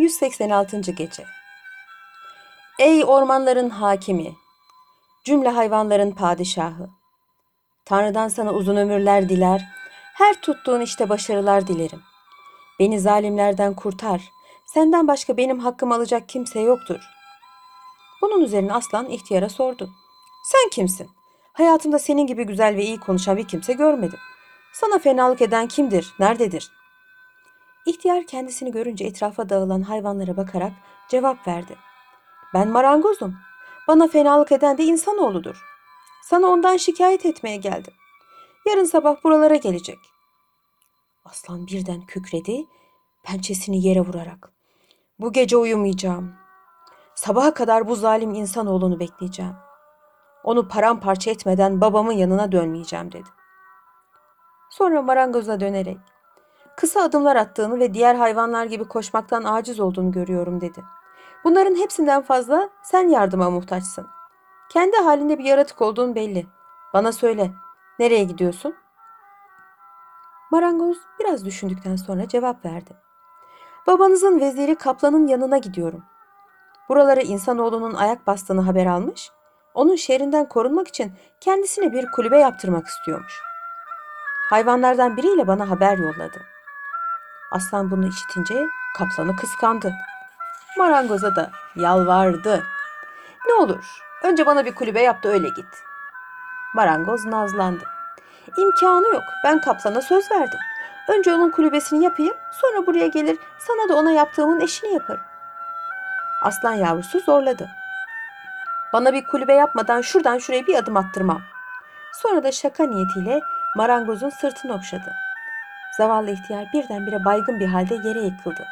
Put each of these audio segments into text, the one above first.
186. Gece Ey ormanların hakimi, cümle hayvanların padişahı. Tanrı'dan sana uzun ömürler diler, her tuttuğun işte başarılar dilerim. Beni zalimlerden kurtar, senden başka benim hakkım alacak kimse yoktur. Bunun üzerine aslan ihtiyara sordu. Sen kimsin? Hayatımda senin gibi güzel ve iyi konuşan bir kimse görmedim. Sana fenalık eden kimdir, nerededir?'' İhtiyar kendisini görünce etrafa dağılan hayvanlara bakarak cevap verdi. Ben marangozum. Bana fenalık eden de insanoğludur. Sana ondan şikayet etmeye geldim. Yarın sabah buralara gelecek. Aslan birden kükredi, pençesini yere vurarak. Bu gece uyumayacağım. Sabaha kadar bu zalim insanoğlunu bekleyeceğim. Onu paramparça etmeden babamın yanına dönmeyeceğim dedi. Sonra marangoza dönerek kısa adımlar attığını ve diğer hayvanlar gibi koşmaktan aciz olduğunu görüyorum dedi. Bunların hepsinden fazla sen yardıma muhtaçsın. Kendi halinde bir yaratık olduğun belli. Bana söyle, nereye gidiyorsun? Marangoz biraz düşündükten sonra cevap verdi. Babanızın veziri kaplanın yanına gidiyorum. Buralara insanoğlunun ayak bastığını haber almış, onun şehrinden korunmak için kendisine bir kulübe yaptırmak istiyormuş. Hayvanlardan biriyle bana haber yolladı. Aslan bunu işitince kaplanı kıskandı. Marangoza da yalvardı. Ne olur önce bana bir kulübe yap da öyle git. Marangoz nazlandı. İmkanı yok ben kaplana söz verdim. Önce onun kulübesini yapayım sonra buraya gelir sana da ona yaptığımın eşini yaparım. Aslan yavrusu zorladı. Bana bir kulübe yapmadan şuradan şuraya bir adım attırmam. Sonra da şaka niyetiyle marangozun sırtını okşadı. Zavallı ihtiyar birdenbire baygın bir halde yere yıkıldı.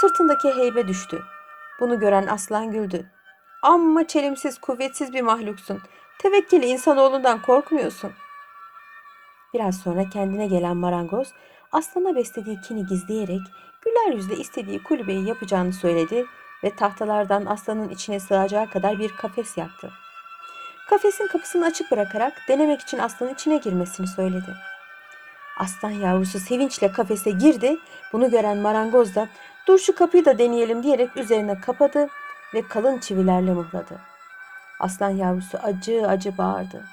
Sırtındaki heybe düştü. Bunu gören aslan güldü. Amma çelimsiz, kuvvetsiz bir mahluksun. Tevekkili insanoğlundan korkmuyorsun. Biraz sonra kendine gelen marangoz aslana beslediği kini gizleyerek güler yüzle istediği kulübeyi yapacağını söyledi ve tahtalardan aslanın içine sığacağı kadar bir kafes yaptı. Kafesin kapısını açık bırakarak denemek için aslanın içine girmesini söyledi. Aslan yavrusu sevinçle kafese girdi. Bunu gören marangoz da dur şu kapıyı da deneyelim diyerek üzerine kapadı ve kalın çivilerle mıhladı. Aslan yavrusu acı acı bağırdı.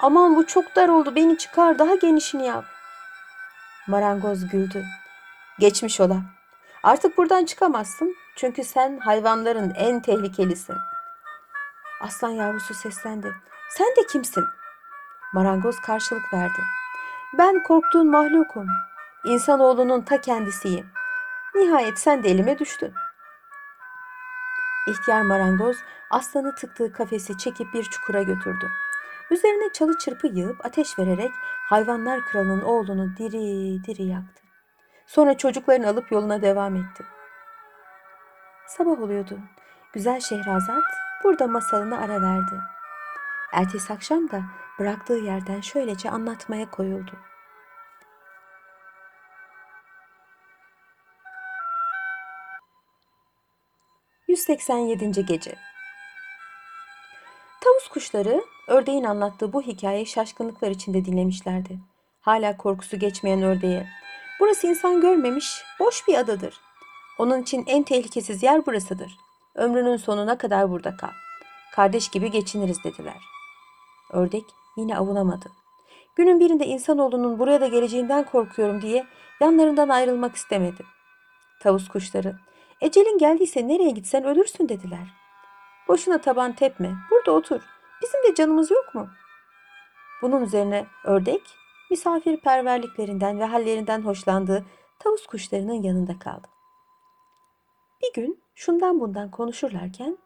Aman bu çok dar oldu beni çıkar daha genişini yap. Marangoz güldü. Geçmiş ola. Artık buradan çıkamazsın çünkü sen hayvanların en tehlikelisin. Aslan yavrusu seslendi. Sen de kimsin? Marangoz karşılık verdi. Ben korktuğun mahlukum. İnsanoğlunun ta kendisiyim. Nihayet sen de elime düştün. İhtiyar marangoz aslanı tıktığı kafesi çekip bir çukura götürdü. Üzerine çalı çırpı yığıp ateş vererek hayvanlar kralının oğlunu diri diri yaktı. Sonra çocuklarını alıp yoluna devam etti. Sabah oluyordu. Güzel Şehrazat burada masalına ara verdi. Ertesi akşam da bıraktığı yerden şöylece anlatmaya koyuldu. ...187. Gece Tavus kuşları ördeğin anlattığı bu hikayeyi şaşkınlıklar içinde dinlemişlerdi. Hala korkusu geçmeyen ördeğe ''Burası insan görmemiş, boş bir adadır. Onun için en tehlikesiz yer burasıdır. Ömrünün sonuna kadar burada kal. Kardeş gibi geçiniriz.'' dediler.'' Ördek yine avunamadı. Günün birinde insanoğlunun buraya da geleceğinden korkuyorum diye yanlarından ayrılmak istemedi. Tavus kuşları, ecelin geldiyse nereye gitsen ölürsün dediler. Boşuna taban tepme, burada otur. Bizim de canımız yok mu? Bunun üzerine ördek, misafirperverliklerinden ve hallerinden hoşlandığı tavus kuşlarının yanında kaldı. Bir gün şundan bundan konuşurlarken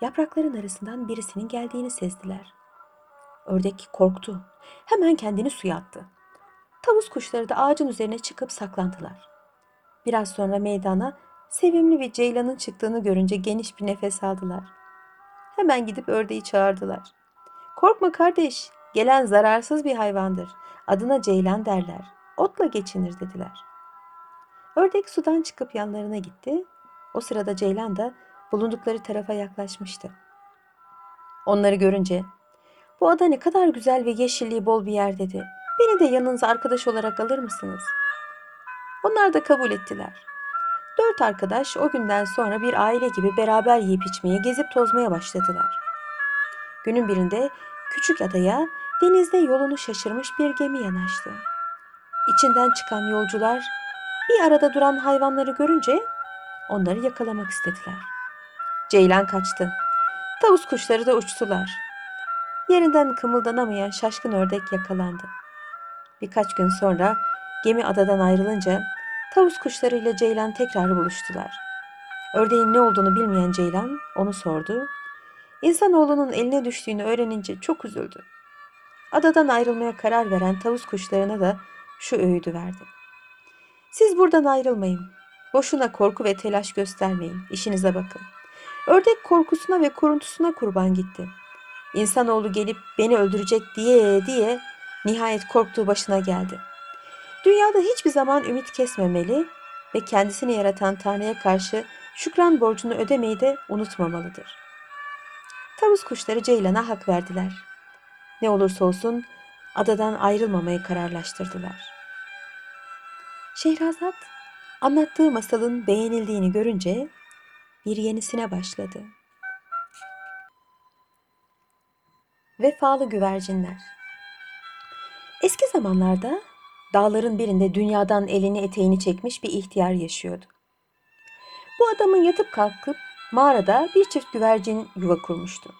yaprakların arasından birisinin geldiğini sezdiler. Ördek korktu. Hemen kendini suya attı. Tavus kuşları da ağacın üzerine çıkıp saklandılar. Biraz sonra meydana sevimli bir ceylanın çıktığını görünce geniş bir nefes aldılar. Hemen gidip ördeği çağırdılar. Korkma kardeş, gelen zararsız bir hayvandır. Adına ceylan derler. Otla geçinir dediler. Ördek sudan çıkıp yanlarına gitti. O sırada ceylan da bulundukları tarafa yaklaşmıştı. Onları görünce bu ada ne kadar güzel ve yeşilliği bol bir yer dedi. Beni de yanınıza arkadaş olarak alır mısınız? Onlar da kabul ettiler. Dört arkadaş o günden sonra bir aile gibi beraber yiyip içmeye, gezip tozmaya başladılar. Günün birinde küçük adaya denizde yolunu şaşırmış bir gemi yanaştı. İçinden çıkan yolcular bir arada duran hayvanları görünce onları yakalamak istediler. Ceylan kaçtı. Tavus kuşları da uçtular. Yerinden kımıldanamayan şaşkın ördek yakalandı. Birkaç gün sonra gemi adadan ayrılınca tavus kuşları ile Ceylan tekrar buluştular. Ördeğin ne olduğunu bilmeyen Ceylan onu sordu. İnsanoğlunun eline düştüğünü öğrenince çok üzüldü. Adadan ayrılmaya karar veren tavus kuşlarına da şu öğüdü verdi. Siz buradan ayrılmayın. Boşuna korku ve telaş göstermeyin. İşinize bakın. Ördek korkusuna ve kuruntusuna kurban gitti. İnsanoğlu gelip beni öldürecek diye diye nihayet korktuğu başına geldi. Dünyada hiçbir zaman ümit kesmemeli ve kendisini yaratan Tanrı'ya karşı şükran borcunu ödemeyi de unutmamalıdır. Tavus kuşları Ceylan'a hak verdiler. Ne olursa olsun adadan ayrılmamayı kararlaştırdılar. Şehrazat anlattığı masalın beğenildiğini görünce bir yenisine başladı. Vefalı güvercinler. Eski zamanlarda dağların birinde dünyadan elini eteğini çekmiş bir ihtiyar yaşıyordu. Bu adamın yatıp kalkıp mağarada bir çift güvercin yuva kurmuştu.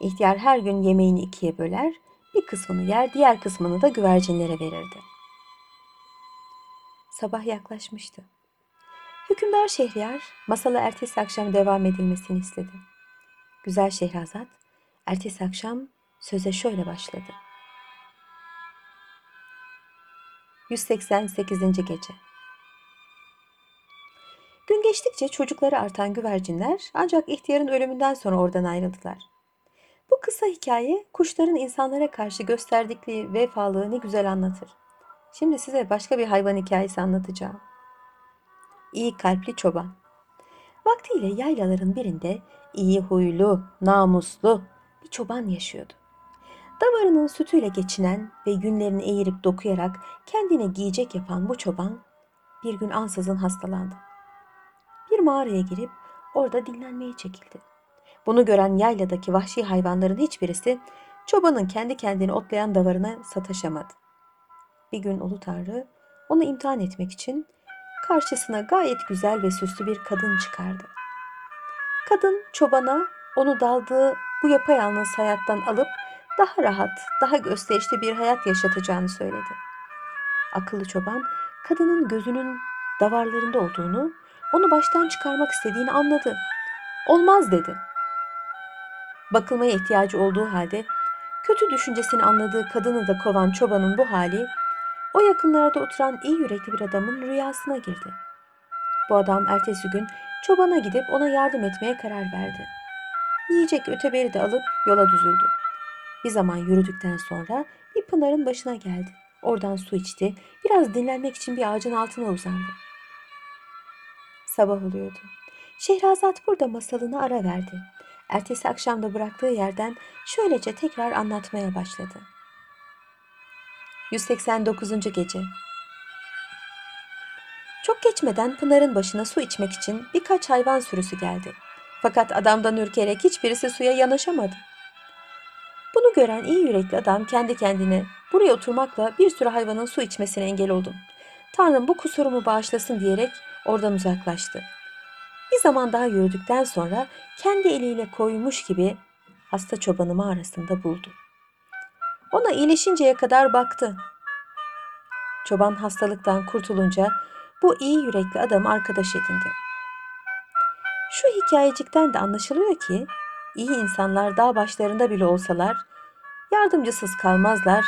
İhtiyar her gün yemeğini ikiye böler, bir kısmını yer, diğer kısmını da güvercinlere verirdi. Sabah yaklaşmıştı. Hükümdar Şehriyar masala ertesi akşam devam edilmesini istedi. Güzel Şehrazat ertesi akşam söze şöyle başladı. 188. Gece Gün geçtikçe çocukları artan güvercinler ancak ihtiyarın ölümünden sonra oradan ayrıldılar. Bu kısa hikaye kuşların insanlara karşı gösterdikleri vefalığı ne güzel anlatır. Şimdi size başka bir hayvan hikayesi anlatacağım. İyi kalpli çoban. Vaktiyle yaylaların birinde iyi huylu, namuslu bir çoban yaşıyordu. Davarının sütüyle geçinen ve günlerini eğirip dokuyarak kendine giyecek yapan bu çoban bir gün ansızın hastalandı. Bir mağaraya girip orada dinlenmeye çekildi. Bunu gören yayladaki vahşi hayvanların hiçbirisi çobanın kendi kendini otlayan davarına sataşamadı. Bir gün Ulu Tanrı onu imtihan etmek için karşısına gayet güzel ve süslü bir kadın çıkardı. Kadın çobana onu daldığı bu yapayalnız hayattan alıp daha rahat, daha gösterişli bir hayat yaşatacağını söyledi. Akıllı çoban kadının gözünün davarlarında olduğunu, onu baştan çıkarmak istediğini anladı. Olmaz dedi. Bakılmaya ihtiyacı olduğu halde kötü düşüncesini anladığı kadını da kovan çobanın bu hali o yakınlarda oturan iyi yürekli bir adamın rüyasına girdi. Bu adam ertesi gün çobana gidip ona yardım etmeye karar verdi. Yiyecek öteberi de alıp yola düzüldü. Bir zaman yürüdükten sonra bir pınarın başına geldi. Oradan su içti. Biraz dinlenmek için bir ağacın altına uzandı. Sabah oluyordu. Şehrazat burada masalını ara verdi. Ertesi akşamda bıraktığı yerden şöylece tekrar anlatmaya başladı. 189. Gece Çok geçmeden Pınar'ın başına su içmek için birkaç hayvan sürüsü geldi. Fakat adamdan ürkerek hiçbirisi suya yanaşamadı. Bunu gören iyi yürekli adam kendi kendine buraya oturmakla bir sürü hayvanın su içmesine engel oldum. Tanrım bu kusurumu bağışlasın diyerek oradan uzaklaştı. Bir zaman daha yürüdükten sonra kendi eliyle koymuş gibi hasta çobanı mağarasında buldu. Ona iyileşinceye kadar baktı. Çoban hastalıktan kurtulunca bu iyi yürekli adam arkadaş edindi. Hikayecikten de anlaşılıyor ki iyi insanlar dağ başlarında bile olsalar yardımcısız kalmazlar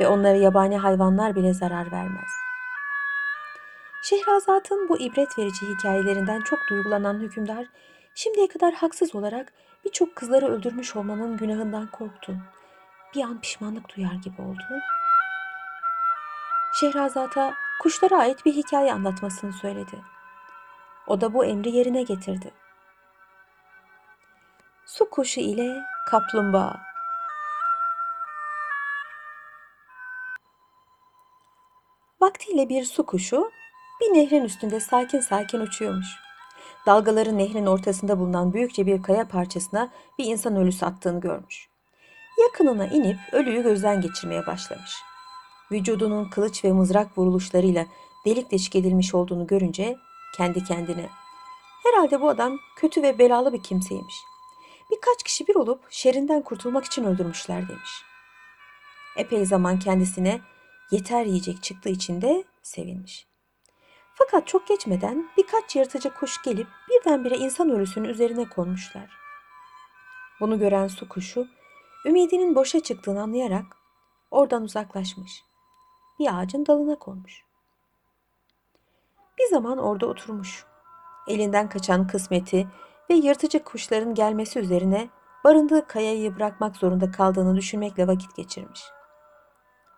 ve onlara yabani hayvanlar bile zarar vermez. Şehrazat'ın bu ibret verici hikayelerinden çok duygulanan hükümdar şimdiye kadar haksız olarak birçok kızları öldürmüş olmanın günahından korktu bir an pişmanlık duyar gibi oldu. Şehrazat'a kuşlara ait bir hikaye anlatmasını söyledi. O da bu emri yerine getirdi. Su kuşu ile kaplumbağa. Vaktiyle bir su kuşu bir nehrin üstünde sakin sakin uçuyormuş. Dalgaların nehrin ortasında bulunan büyükçe bir kaya parçasına bir insan ölüsü attığını görmüş. Yakınına inip ölüyü gözden geçirmeye başlamış. Vücudunun kılıç ve mızrak vuruluşlarıyla delik deşik edilmiş olduğunu görünce kendi kendine herhalde bu adam kötü ve belalı bir kimseymiş. Birkaç kişi bir olup şerinden kurtulmak için öldürmüşler demiş. Epey zaman kendisine yeter yiyecek çıktığı için de sevinmiş. Fakat çok geçmeden birkaç yırtıcı kuş gelip birdenbire insan ölüsünün üzerine konmuşlar. Bunu gören su kuşu ümidinin boşa çıktığını anlayarak oradan uzaklaşmış. Bir ağacın dalına konmuş. Bir zaman orada oturmuş. Elinden kaçan kısmeti ve yırtıcı kuşların gelmesi üzerine barındığı kayayı bırakmak zorunda kaldığını düşünmekle vakit geçirmiş.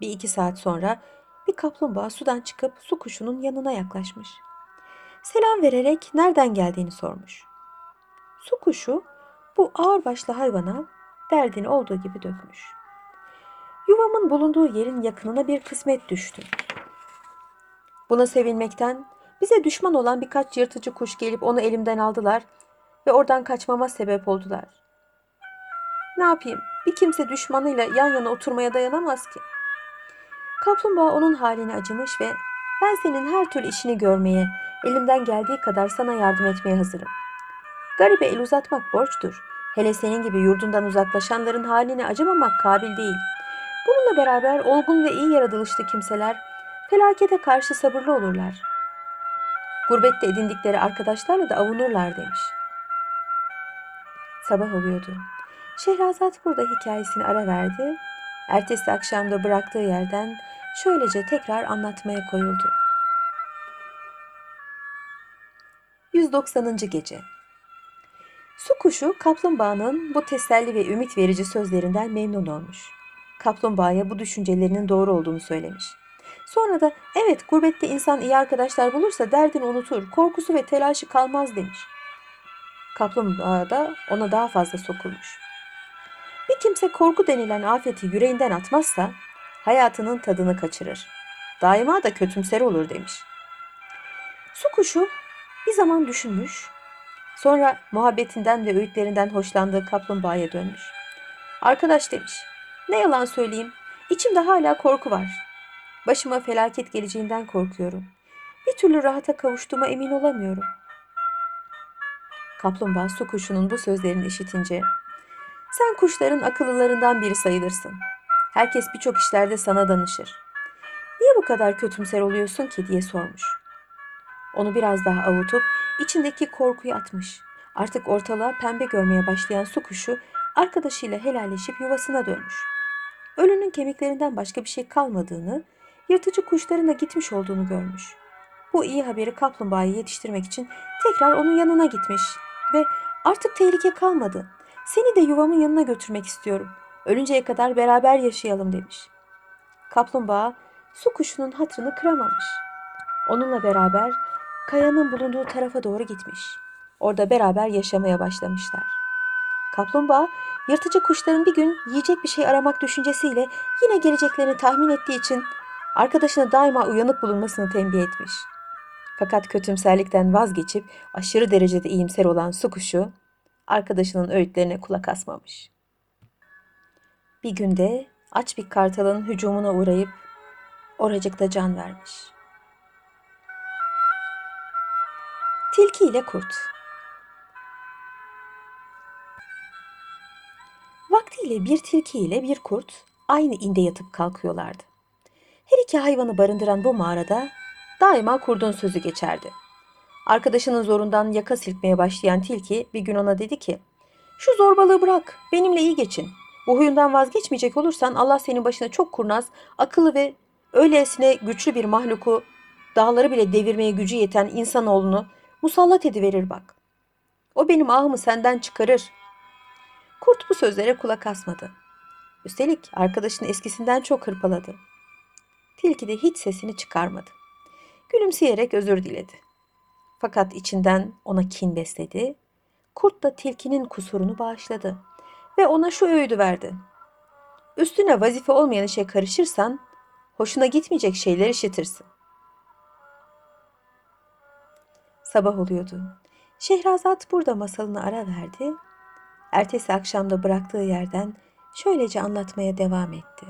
Bir iki saat sonra bir kaplumbağa sudan çıkıp su kuşunun yanına yaklaşmış. Selam vererek nereden geldiğini sormuş. Su kuşu bu ağırbaşlı hayvana derdini olduğu gibi dökmüş. Yuvamın bulunduğu yerin yakınına bir kısmet düştü. Buna sevinmekten bize düşman olan birkaç yırtıcı kuş gelip onu elimden aldılar ve oradan kaçmama sebep oldular. Ne yapayım? Bir kimse düşmanıyla yan yana oturmaya dayanamaz ki. Kaplumbağa onun haline acımış ve ben senin her türlü işini görmeye, elimden geldiği kadar sana yardım etmeye hazırım. Garibe el uzatmak borçtur. Hele senin gibi yurdundan uzaklaşanların haline acımamak kabil değil. Bununla beraber olgun ve iyi yaratılışlı kimseler felakete karşı sabırlı olurlar. Gurbette edindikleri arkadaşlarla da avunurlar demiş. Sabah oluyordu. Şehrazat burada hikayesini ara verdi. Ertesi akşamda bıraktığı yerden şöylece tekrar anlatmaya koyuldu. 190. Gece Su kuşu kaplumbağanın bu teselli ve ümit verici sözlerinden memnun olmuş. Kaplumbağaya bu düşüncelerinin doğru olduğunu söylemiş. Sonra da evet gurbette insan iyi arkadaşlar bulursa derdini unutur, korkusu ve telaşı kalmaz demiş. Kaplumbağa da ona daha fazla sokulmuş. Bir kimse korku denilen afeti yüreğinden atmazsa hayatının tadını kaçırır. Daima da kötümser olur demiş. Su kuşu bir zaman düşünmüş, sonra muhabbetinden ve öğütlerinden hoşlandığı kaplumbağaya dönmüş. Arkadaş demiş, ne yalan söyleyeyim, içimde hala korku var. Başıma felaket geleceğinden korkuyorum. Bir türlü rahata kavuştuğuma emin olamıyorum. Kaplumbağa su kuşunun bu sözlerini işitince, sen kuşların akıllılarından biri sayılırsın. Herkes birçok işlerde sana danışır. Niye bu kadar kötümser oluyorsun ki diye sormuş. Onu biraz daha avutup içindeki korkuyu atmış. Artık ortalığa pembe görmeye başlayan su kuşu arkadaşıyla helalleşip yuvasına dönmüş. Ölünün kemiklerinden başka bir şey kalmadığını, yırtıcı kuşların da gitmiş olduğunu görmüş. Bu iyi haberi kaplumbağayı yetiştirmek için tekrar onun yanına gitmiş ve artık tehlike kalmadı. Seni de yuvamın yanına götürmek istiyorum. Ölünceye kadar beraber yaşayalım demiş. Kaplumbağa su kuşunun hatırını kıramamış. Onunla beraber kayanın bulunduğu tarafa doğru gitmiş. Orada beraber yaşamaya başlamışlar. Kaplumbağa yırtıcı kuşların bir gün yiyecek bir şey aramak düşüncesiyle yine geleceklerini tahmin ettiği için arkadaşına daima uyanık bulunmasını tembih etmiş. Fakat kötümserlikten vazgeçip aşırı derecede iyimser olan su kuşu arkadaşının öğütlerine kulak asmamış. Bir günde aç bir kartalın hücumuna uğrayıp oracıkta can vermiş. Tilki ile Kurt Vaktiyle bir tilki ile bir kurt aynı inde yatıp kalkıyorlardı. Her iki hayvanı barındıran bu mağarada daima kurdun sözü geçerdi. Arkadaşının zorundan yaka silkmeye başlayan tilki bir gün ona dedi ki, ''Şu zorbalığı bırak, benimle iyi geçin. Bu huyundan vazgeçmeyecek olursan Allah senin başına çok kurnaz, akıllı ve öylesine güçlü bir mahluku, dağları bile devirmeye gücü yeten insanoğlunu musallat ediverir bak. O benim ahımı senden çıkarır.'' Kurt bu sözlere kulak asmadı. Üstelik arkadaşını eskisinden çok hırpaladı. Tilki de hiç sesini çıkarmadı. Gülümseyerek özür diledi. Fakat içinden ona kin besledi. Kurt da tilkinin kusurunu bağışladı ve ona şu öğüdü verdi. Üstüne vazife olmayan işe karışırsan hoşuna gitmeyecek şeyler işitirsin. Sabah oluyordu. Şehrazat burada masalını ara verdi. Ertesi akşamda bıraktığı yerden şöylece anlatmaya devam etti.